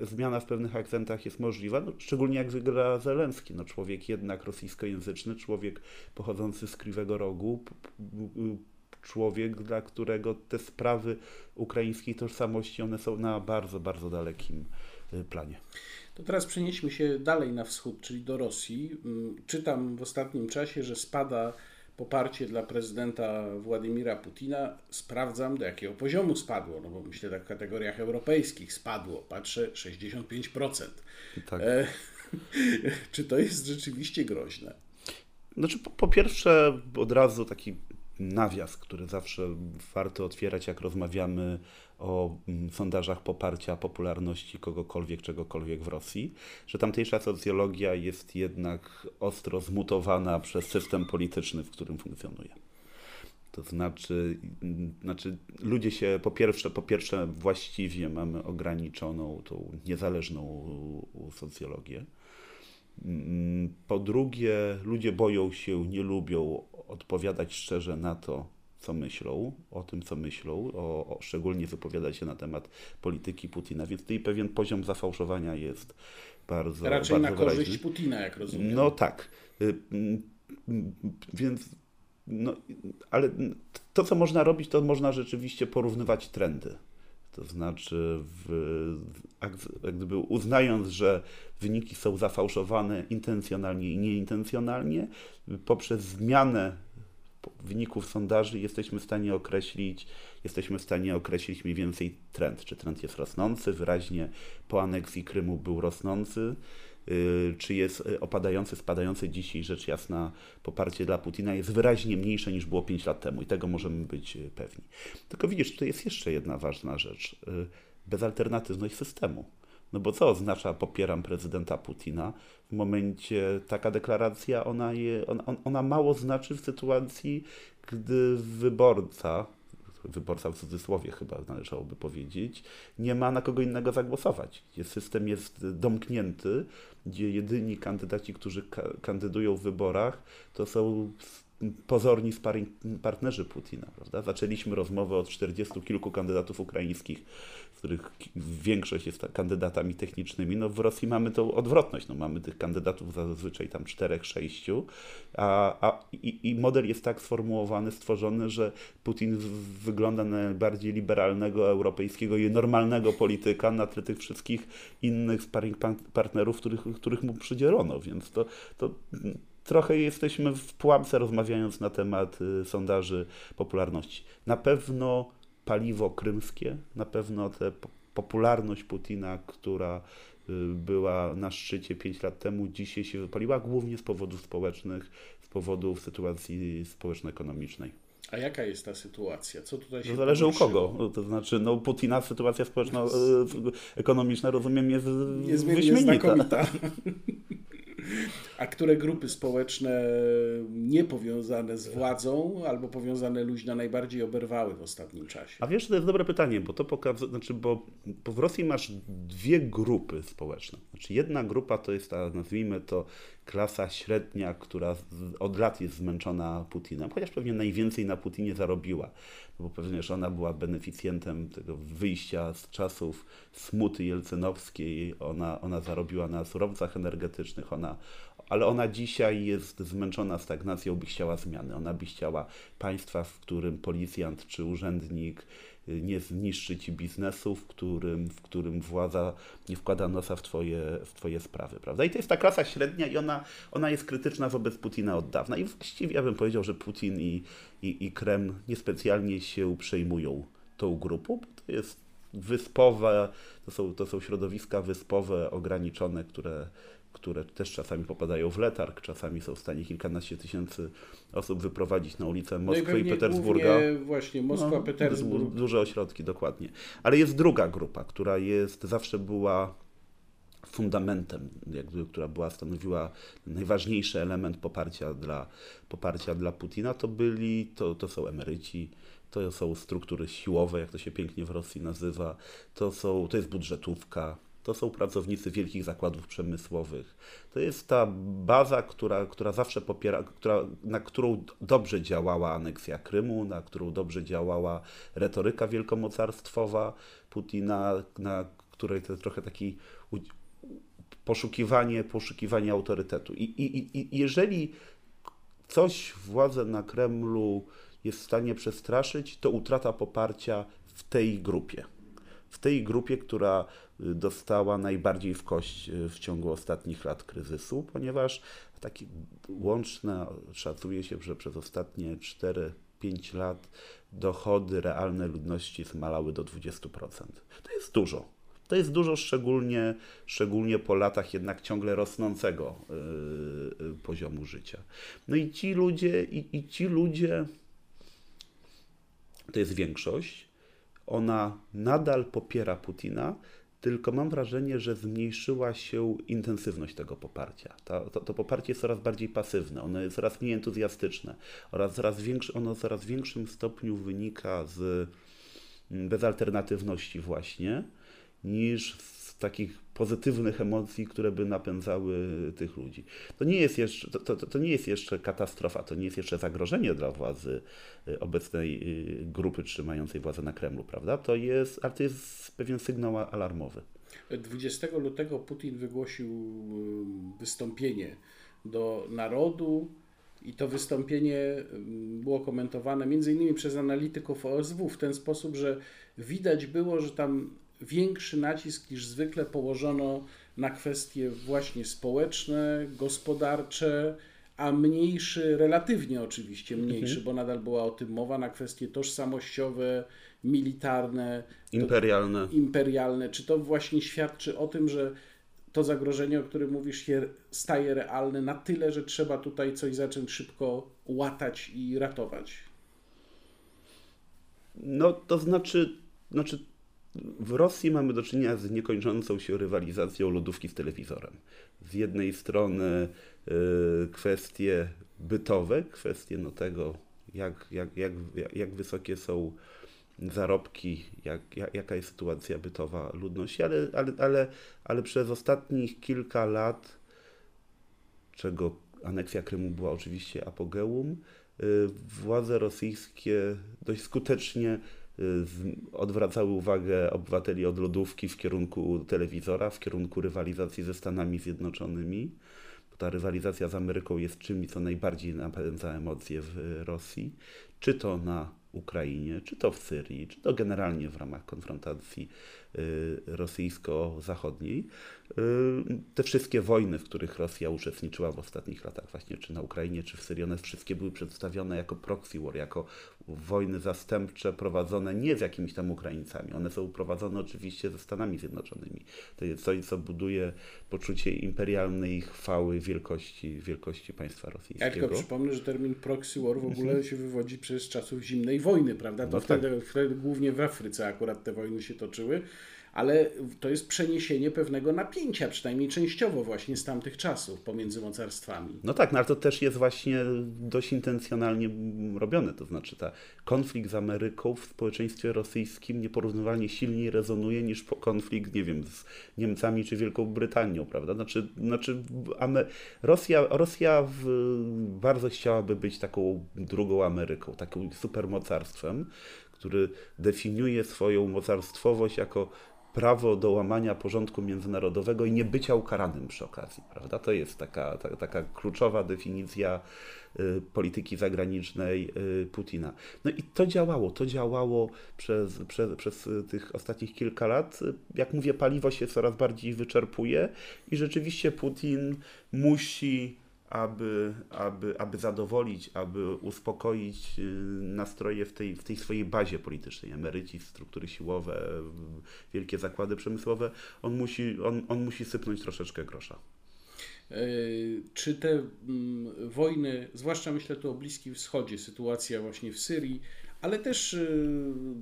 zmiana w pewnych akcentach jest możliwa, no, szczególnie jak wygra Zelenski, no człowiek jednak rosyjskojęzyczny, człowiek pochodzący z Kriwego Rogu, człowiek, dla którego te sprawy ukraińskiej tożsamości, one są na bardzo, bardzo dalekim y, planie. To teraz przenieśmy się dalej na wschód, czyli do Rosji. Mm, czytam w ostatnim czasie, że spada poparcie dla prezydenta Władimira Putina. Sprawdzam, do jakiego poziomu spadło, no bo myślę, że w kategoriach europejskich spadło. Patrzę, 65%. Tak. E, czy to jest rzeczywiście groźne? Znaczy, po, po pierwsze, od razu taki nawias, który zawsze warto otwierać, jak rozmawiamy o mm, sondażach poparcia popularności kogokolwiek, czegokolwiek w Rosji, że tamtejsza socjologia jest jednak ostro zmutowana przez system polityczny, w którym funkcjonuje. To znaczy, mm, znaczy ludzie się po pierwsze, po pierwsze właściwie mamy ograniczoną tą niezależną socjologię. Mm, po drugie, ludzie boją się, nie lubią odpowiadać szczerze na to, co myślą, o tym, co myślą, o, o, szczególnie wypowiadać się na temat polityki Putina, więc tutaj pewien poziom zafałszowania jest bardzo Raczej bardzo na korzyść wyraźny. Putina, jak rozumiem. No tak. Y, więc, no, ale to, co można robić, to można rzeczywiście porównywać trendy. To znaczy, w, jak gdyby uznając, że wyniki są zafałszowane intencjonalnie i nieintencjonalnie, poprzez zmianę wyników sondaży jesteśmy w stanie określić, jesteśmy w stanie określić mniej więcej trend. Czy trend jest rosnący, wyraźnie po aneksji Krymu był rosnący, yy, czy jest y, opadający, spadający dzisiaj, rzecz jasna, poparcie dla Putina jest wyraźnie mniejsze niż było 5 lat temu i tego możemy być y, pewni. Tylko widzisz, tutaj jest jeszcze jedna ważna rzecz. Y, bezalternatywność systemu. No bo co oznacza popieram prezydenta Putina? W momencie taka deklaracja, ona, je, ona, mało znaczy w sytuacji, gdy wyborca, wyborca w cudzysłowie chyba należałoby powiedzieć, nie ma na kogo innego zagłosować. Gdzie system jest domknięty, gdzie jedyni kandydaci, którzy ka kandydują w wyborach, to są pozorni partnerzy Putina. Prawda? Zaczęliśmy rozmowę od 40 kilku kandydatów ukraińskich, których większość jest kandydatami technicznymi. No w Rosji mamy tą odwrotność. No mamy tych kandydatów zazwyczaj tam czterech, sześciu, a, a i, i, model jest tak sformułowany, stworzony, że Putin wygląda na najbardziej liberalnego, europejskiego i normalnego polityka na tle tych wszystkich innych sparring partnerów, których, których mu przydzielono. Więc to, to trochę jesteśmy w pułapce rozmawiając na temat y, sondaży popularności. Na pewno paliwo krymskie, na pewno tę popularność Putina, która y, była na szczycie 5 lat temu, dzisiaj się wypaliła głównie z powodów społecznych, z powodów sytuacji społeczno-ekonomicznej. A jaka jest ta sytuacja? Co tutaj się To zależy u kogo. To znaczy, no Putina sytuacja społeczno-ekonomiczna, rozumiem, jest Niezmiennie wyśmienita. A które grupy społeczne niepowiązane z władzą albo powiązane luźno najbardziej oberwały w ostatnim czasie? A wiesz, to jest dobre pytanie, bo to pokazuje, znaczy, bo, bo w Rosji masz dwie grupy społeczne. Znaczy jedna grupa to jest ta, nazwijmy to, klasa średnia, która od lat jest zmęczona Putinem, chociaż pewnie najwięcej na Putinie zarobiła, bo pewnie, że ona była beneficjentem tego wyjścia z czasów smuty jelcynowskiej, ona, ona zarobiła na surowcach energetycznych, ona, ale ona dzisiaj jest zmęczona stagnacją, by chciała zmiany. Ona by chciała państwa, w którym policjant czy urzędnik nie zniszczy ci biznesu, w którym, w którym władza nie wkłada nosa w twoje, w twoje sprawy, prawda? I to jest ta klasa średnia i ona, ona jest krytyczna wobec Putina od dawna. I właściwie ja bym powiedział, że Putin i, i, i Kreml niespecjalnie się przejmują tą grupą, bo to jest wyspowe, to są, to są środowiska wyspowe, ograniczone, które które też czasami popadają w letarg, czasami są w stanie kilkanaście tysięcy osób wyprowadzić na ulicę Moskwy no i, i Petersburga. Właśnie Moskwa, no, Petersburg. Duże ośrodki, dokładnie. Ale jest druga grupa, która jest, zawsze była fundamentem, jakby, która była, stanowiła najważniejszy element poparcia dla, poparcia dla Putina, to byli, to, to są emeryci, to są struktury siłowe, jak to się pięknie w Rosji nazywa, to, są, to jest budżetówka, to są pracownicy wielkich zakładów przemysłowych. To jest ta baza, która, która zawsze popiera, która, na którą dobrze działała aneksja Krymu, na którą dobrze działała retoryka wielkomocarstwowa Putina, na której to trochę taki poszukiwanie, poszukiwanie autorytetu. I, i, i jeżeli coś władze na Kremlu jest w stanie przestraszyć, to utrata poparcia w tej grupie. W tej grupie, która dostała najbardziej w kość y, w ciągu ostatnich lat kryzysu, ponieważ takie łączne szacuje się, że przez ostatnie 4-5 lat dochody realne ludności zmalały do 20%. To jest dużo. To jest dużo, szczególnie, szczególnie po latach jednak ciągle rosnącego yy, poziomu życia. No i ci ludzie, i, i ci ludzie, to jest większość, ona nadal popiera Putina, tylko mam wrażenie, że zmniejszyła się intensywność tego poparcia. To, to, to, poparcie jest coraz bardziej pasywne, ono jest coraz mniej entuzjastyczne oraz coraz większy, ono w coraz większym stopniu wynika z mm, bezalternatywności właśnie, niż z takich pozytywnych emocji, które by napędzały tych ludzi. To nie jest jeszcze, to, to, to nie jest jeszcze katastrofa, to nie jest jeszcze zagrożenie dla władzy y, obecnej y, grupy trzymającej władzę na Kremlu, prawda? To jest, ale to jest pewien sygnał alarmowy. 20 lutego Putin wygłosił y, wystąpienie do narodu i to wystąpienie było komentowane między innymi przez analityków OSW w ten sposób, że widać było, że tam większy nacisk niż zwykle położono na kwestie właśnie społeczne, gospodarcze, a mniejszy, relatywnie oczywiście mniejszy, mhm. bo nadal była o tym mowa, na kwestie tożsamościowe, militarne, imperialne. imperialne. Czy to właśnie świadczy o tym, że to zagrożenie, o którym mówisz, się staje realne na tyle, że trzeba tutaj coś zacząć szybko łatać i ratować? No, to znaczy, znaczy w Rosji mamy do czynienia z niekończącą się rywalizacją lodówki z telewizorem. Z jednej strony y, kwestie bytowe, kwestie no tego, jak, jak, jak, jak wysokie są zarobki, jak, jak, jaka jest sytuacja bytowa ludności, ale, ale, ale, ale przez ostatnich kilka lat, czego aneksja Krymu była oczywiście apogeum, y, władze rosyjskie dość skutecznie odwracały uwagę obywateli od lodówki w kierunku telewizora, w kierunku rywalizacji ze Stanami Zjednoczonymi. Ta rywalizacja z Ameryką jest czymś, co najbardziej napędza emocje w Rosji, czy to na Ukrainie, czy to w Syrii, czy to generalnie w ramach konfrontacji rosyjsko-zachodniej. Y, te wszystkie wojny, w których Rosja uczestniczyła w ostatnich latach, właśnie czy na Ukrainie, czy w Syrii, one wszystkie były przedstawione jako proxy war, jako wojny zastępcze prowadzone nie z jakimiś tam Ukraińcami. One są prowadzone oczywiście ze Stanami Zjednoczonymi. To jest coś, co buduje poczucie imperialnej chwały wielkości, wielkości państwa rosyjskiego. Ja tylko przypomnę, że termin proxy war w ogóle mhm. się wywodzi przez czasów zimnej wojny, prawda? To no wtedy, tak. wtedy głównie w Afryce akurat te wojny się toczyły ale to jest przeniesienie pewnego napięcia, przynajmniej częściowo właśnie z tamtych czasów pomiędzy mocarstwami. No tak, no ale to też jest właśnie dość intencjonalnie robione, to znaczy ta konflikt z Ameryką w społeczeństwie rosyjskim nieporównywalnie silniej rezonuje niż konflikt, nie wiem, z Niemcami czy Wielką Brytanią, prawda? Znaczy, znaczy Rosja, Rosja w, bardzo chciałaby być taką drugą Ameryką, takim supermocarstwem, który definiuje swoją mocarstwowość jako prawo do łamania porządku międzynarodowego i nie bycia ukaranym przy okazji, prawda? To jest taka, ta, taka kluczowa definicja y, polityki zagranicznej y, Putina. No i to działało, to działało przez, przez, przez tych ostatnich kilka lat. Jak mówię, paliwo się coraz bardziej wyczerpuje i rzeczywiście Putin musi aby, aby, aby zadowolić, aby uspokoić y, nastroje w tej, w tej swojej bazie politycznej, emeryci, struktury siłowe, wielkie zakłady przemysłowe, on musi, on, on musi sypnąć troszeczkę grosza. E, czy te mm, wojny, zwłaszcza myślę tu o Bliskim Wschodzie, sytuacja właśnie w Syrii, ale też y,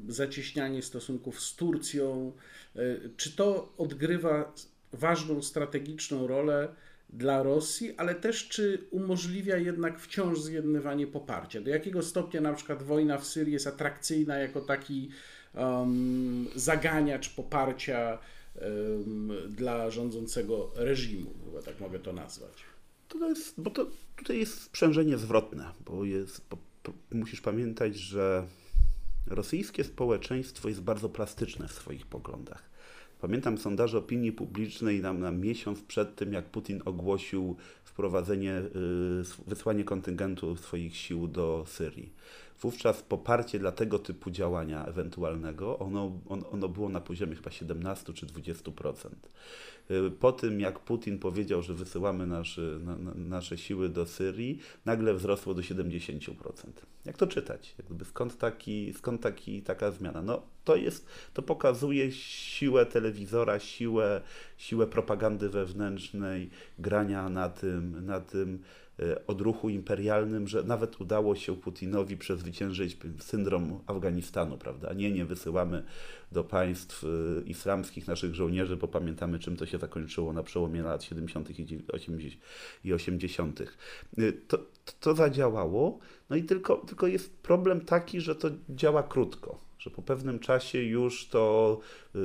zacieśnianie stosunków z Turcją, e, czy to odgrywa ważną strategiczną rolę dla Rosji, ale też czy umożliwia jednak wciąż zjednywanie poparcia? Do jakiego stopnia na przykład wojna w Syrii jest atrakcyjna jako taki um, zaganiacz poparcia um, dla rządzącego reżimu, chyba tak mogę to nazwać? To jest, bo to tutaj jest sprzężenie zwrotne, bo, jest, bo, musisz pamiętać, że rosyjskie społeczeństwo jest bardzo plastyczne w swoich poglądach Pamiętam sondaże opinii publicznej nam na miesiąc przed tym, jak Putin ogłosił wprowadzenie, y, wysłanie kontyngentu swoich sił do Syrii. Wówczas poparcie dla tego typu działania ewentualnego, ono, ono było na poziomie chyba 17 czy 20%. Y, po tym, jak Putin powiedział, że wysyłamy nasze, na, nasze siły do Syrii, nagle wzrosło do 70%. Jak to czytać? Jakby skąd, taki, skąd taki, taka zmiana? No, to, jest, to pokazuje siłę telewizora, siłę, siłę propagandy wewnętrznej, grania na tym, na tym odruchu imperialnym, że nawet udało się Putinowi przezwyciężyć syndrom Afganistanu, prawda? Nie, nie wysyłamy do państw e, islamskich naszych żołnierzy, bo pamiętamy, czym to się zakończyło na przełomie lat 70. i 80. E, to, to zadziałało, no i tylko, tylko jest problem taki, że to działa krótko że po pewnym czasie już to y,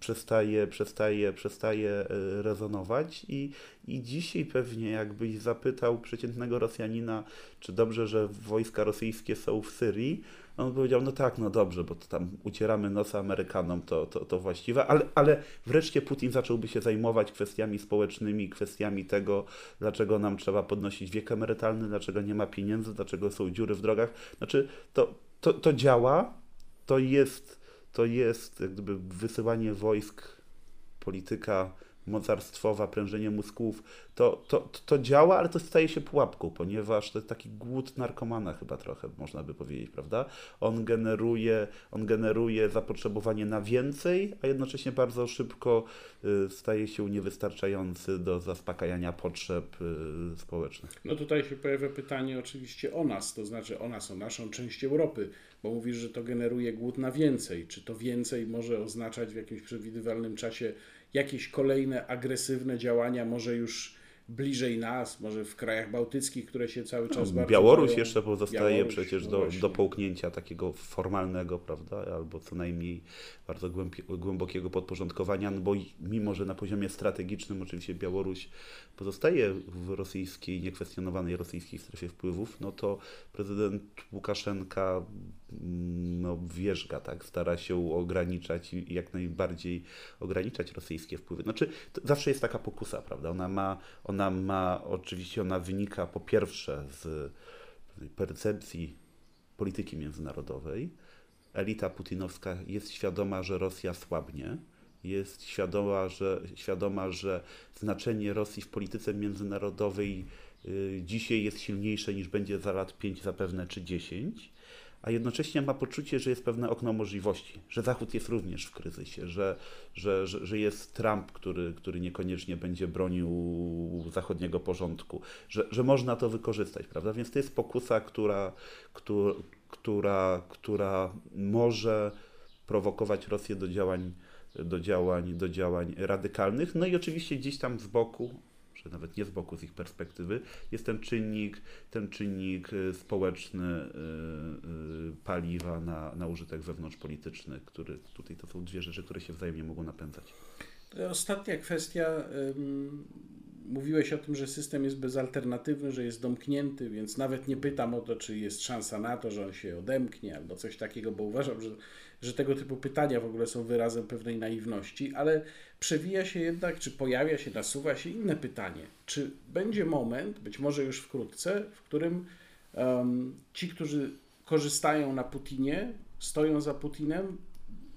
przestaje, przestaje, przestaje y, rezonować i, i dzisiaj pewnie jakbyś zapytał przeciętnego Rosjanina, czy dobrze, że wojska rosyjskie są w Syrii, on powiedział, no tak, no dobrze, bo to tam ucieramy nosa Amerykanom, to, to, to właściwe, ale, ale wreszcie Putin zacząłby się zajmować kwestiami społecznymi, kwestiami tego, dlaczego nam trzeba podnosić wiek emerytalny, dlaczego nie ma pieniędzy, dlaczego są dziury w drogach. Znaczy, to, to, to działa, to jest, to jest jak gdyby wysyłanie wojsk, polityka mocarstwowa, prężenie mózgów, to, to, to działa, ale to staje się pułapką, ponieważ to jest taki głód narkomana chyba trochę, można by powiedzieć, prawda? On generuje, on generuje zapotrzebowanie na więcej, a jednocześnie bardzo szybko y, staje się niewystarczający do zaspokajania potrzeb y, społecznych. No tutaj się pojawia pytanie oczywiście o nas, to znaczy o nas, o naszą część Europy, bo mówisz, że to generuje głód na więcej. Czy to więcej może oznaczać w jakimś przewidywalnym czasie jakieś kolejne agresywne działania, może już bliżej nas, może w krajach bałtyckich, które się cały czas no, bardzo Białoruś boją. jeszcze pozostaje Białoruś, przecież no do, do połknięcia takiego formalnego, prawda, albo co najmniej bardzo głębokiego podporządkowania, no bo mimo, że na poziomie strategicznym oczywiście Białoruś pozostaje w rosyjskiej, niekwestionowanej rosyjskiej strefie wpływów, no to prezydent Łukaszenka no, wierzga, tak, stara się ograniczać i jak najbardziej ograniczać rosyjskie wpływy. Znaczy, zawsze jest taka pokusa, prawda? Ona ma, ona ma, oczywiście ona wynika po pierwsze z percepcji polityki międzynarodowej. Elita putinowska jest świadoma, że Rosja słabnie, jest świadoma, że, świadoma, że znaczenie Rosji w polityce międzynarodowej y, dzisiaj jest silniejsze niż będzie za lat 5 zapewne czy 10, a jednocześnie ma poczucie, że jest pewne okno możliwości, że Zachód jest również w kryzysie, że, że, że, że jest Trump, który, który niekoniecznie będzie bronił zachodniego porządku, że, że można to wykorzystać, prawda? Więc to jest pokusa, która, która, która, która może prowokować Rosję do działań do działań, do działań radykalnych. No i oczywiście gdzieś tam z boku, czy nawet nie z boku, z ich perspektywy, jest ten czynnik, ten czynnik y, społeczny y, y, paliwa na, na użytek wewnątrzpolityczny, który tutaj to są dwie rzeczy, które się wzajemnie mogą napędzać. Ostatnia kwestia. Mówiłeś o tym, że system jest bezalternatywny, że jest domknięty, więc nawet nie pytam o to, czy jest szansa na to, że on się odemknie albo coś takiego, bo uważam, że że tego typu pytania w ogóle są wyrazem pewnej naiwności, ale przewija się jednak, czy pojawia się, nasuwa się inne pytanie. Czy będzie moment, być może już wkrótce, w którym um, ci, którzy korzystają na Putinie, stoją za Putinem,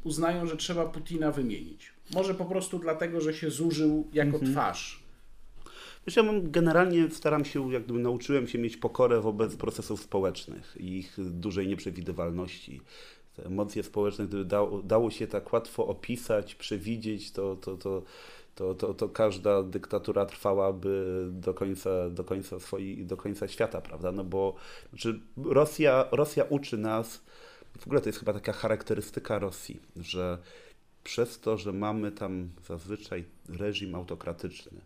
uznają, że trzeba Putina wymienić. Może po prostu dlatego, że się zużył jako mhm. twarz. Wiesz, ja generalnie staram się, jak gdyby nauczyłem się mieć pokorę wobec procesów społecznych i ich dużej nieprzewidywalności te emocje społeczne, gdyby dało, dało się tak łatwo opisać, przewidzieć, to, to, to, to, to, to każda dyktatura trwałaby do końca, do końca swojej, do końca świata, prawda? No bo znaczy Rosja, Rosja uczy nas, w ogóle to jest chyba taka charakterystyka Rosji, że przez to, że mamy tam zazwyczaj reżim autokratyczny,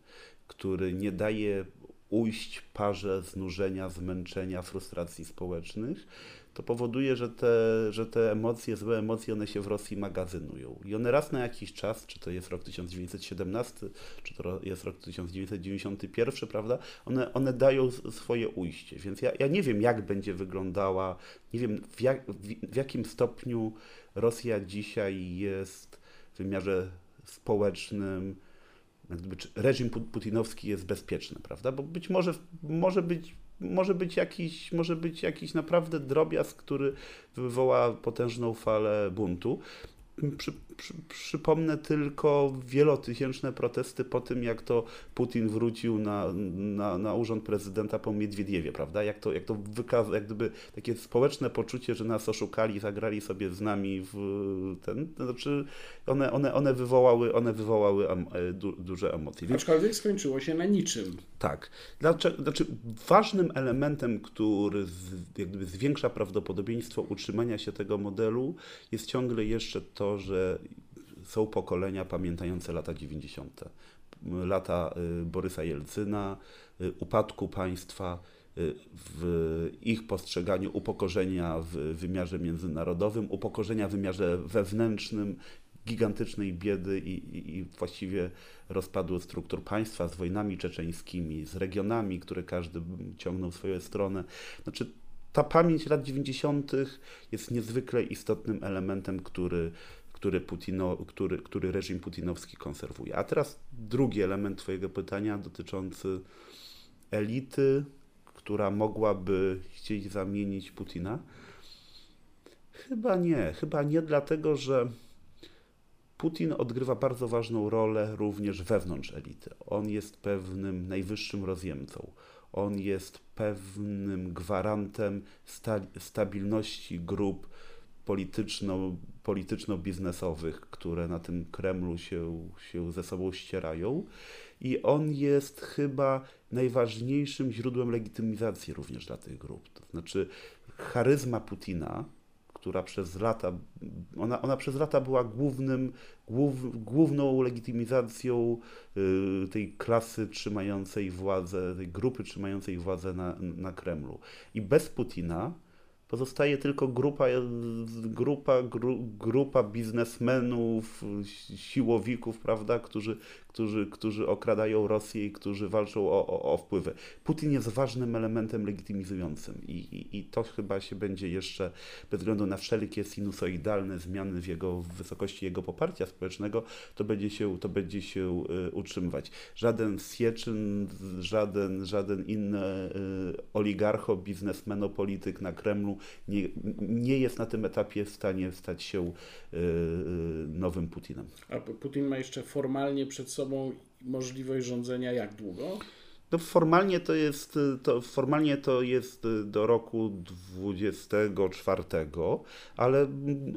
który nie daje ujść parze znużenia, zmęczenia, frustracji społecznych, to powoduje, że te, że te emocje, złe emocje, one się w Rosji magazynują. I one raz na jakiś czas, czy to jest rok 1917, czy to jest rok 1991, prawda, one, one dają swoje ujście. Więc ja, ja nie wiem, jak będzie wyglądała, nie wiem, w, jak, w, w jakim stopniu Rosja dzisiaj jest w wymiarze społecznym, gdyby, reżim putinowski jest bezpieczny, prawda? Bo być może może być może być jakiś, może być jakiś naprawdę drobiazg, który wywoła potężną falę buntu. Przy, przy, przypomnę tylko wielotysięczne protesty po tym, jak to Putin wrócił na, na, na urząd prezydenta po Miedwiediewie, prawda? Jak to, jak to wykaza, jak gdyby takie społeczne poczucie, że nas oszukali, zagrali sobie z nami w ten, to znaczy one, one, one wywołały, one wywołały e, du, duże emocje. Aczkolwiek skończyło się na niczym. Tak. Dlaczego, znaczy ważnym elementem, który z, jak gdyby zwiększa prawdopodobieństwo utrzymania się tego modelu jest ciągle jeszcze to, że są pokolenia pamiętające lata 90. Lata y, Borysa Jelcyna, y, upadku państwa, y, w ich postrzeganiu upokorzenia w wymiarze międzynarodowym, upokorzenia w wymiarze wewnętrznym, gigantycznej biedy i, i, i, właściwie rozpadu struktur państwa z wojnami czeczeńskimi, z regionami, które każdy ciągnął w swoją stronę. Znaczy, ta pamięć lat 90. jest niezwykle istotnym elementem, który który, Putino, który, który reżim putinowski konserwuje. A teraz drugi element Twojego pytania dotyczący elity, która mogłaby chcieć zamienić Putina. Chyba nie. Chyba nie, dlatego że Putin odgrywa bardzo ważną rolę również wewnątrz elity. On jest pewnym najwyższym rozjemcą. On jest pewnym gwarantem sta stabilności grup polityczno-biznesowych, które na tym Kremlu się, się ze sobą ścierają. I on jest chyba najważniejszym źródłem legitymizacji również dla tych grup. To znaczy, charyzma Putina, która przez lata, ona, ona przez lata była głównym, głów, główną legitymizacją y, tej klasy trzymającej władzę, tej grupy trzymającej władzę na, na Kremlu. I bez Putina Pozostaje tylko grupa, grupa, gru, grupa biznesmenów, siłowików, prawda, którzy, którzy, którzy okradają Rosję i którzy walczą o, o, o wpływy. Putin jest ważnym elementem legitymizującym i, i, i to chyba się będzie jeszcze, bez względu na wszelkie sinusoidalne zmiany w jego w wysokości jego poparcia społecznego, to będzie się, to będzie się y, utrzymywać. Żaden Sieczyn, żaden, żaden inny y, oligarcho, biznesmeno-polityk na Kremlu nie, nie jest na tym etapie w stanie stać się y, nowym Putinem. A Putin ma jeszcze formalnie przed sobą możliwość rządzenia jak długo? No formalnie to jest, to, formalnie to jest do roku 24, ale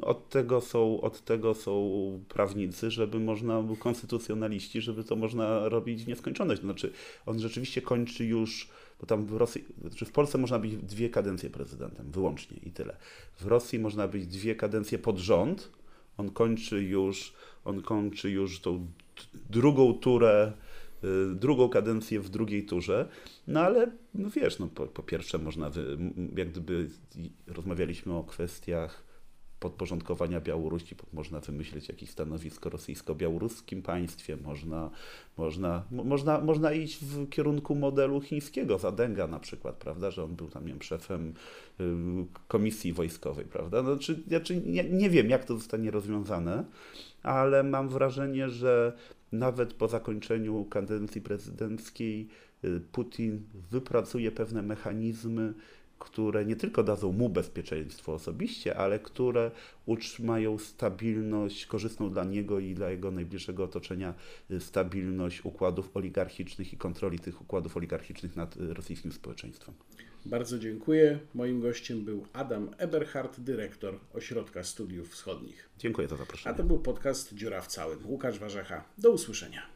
od tego są, od tego są prawnicy, żeby można, konstytucjonaliści, żeby to można robić nieskończoność. To znaczy, on rzeczywiście kończy już, bo tam w Rosji, znaczy w Polsce można być dwie kadencje prezydentem, wyłącznie i tyle. W Rosji można być dwie kadencje pod rząd, on kończy już, on kończy już tą drugą turę, y, drugą kadencję w drugiej turze, no ale no wiesz, no po, po pierwsze można, wy, jak gdyby rozmawialiśmy o kwestiach podporządkowania Białorusi, można wymyślić jakieś stanowisko rosyjsko-białoruskim państwie, można, można, można, można iść w kierunku modelu chińskiego, Zadenga na przykład, prawda, że on był tam, nie wiem, szefem y, komisji wojskowej, prawda, znaczy, znaczy nie, nie wiem, jak to zostanie rozwiązane, ale mam wrażenie, że nawet po zakończeniu kadencji prezydenckiej y, Putin wypracuje pewne mechanizmy, które nie tylko dadzą mu bezpieczeństwo osobiście, ale które utrzymają stabilność korzystną dla niego i dla jego najbliższego otoczenia, y, stabilność układów oligarchicznych i kontroli tych układów oligarchicznych nad y, rosyjskim społeczeństwem. Bardzo dziękuję. Moim gościem był Adam Eberhardt, dyrektor Ośrodka Studiów Wschodnich. Dziękuję za zaproszenie. A to był podcast Dziura w całym. Łukasz Warzecha. Do usłyszenia.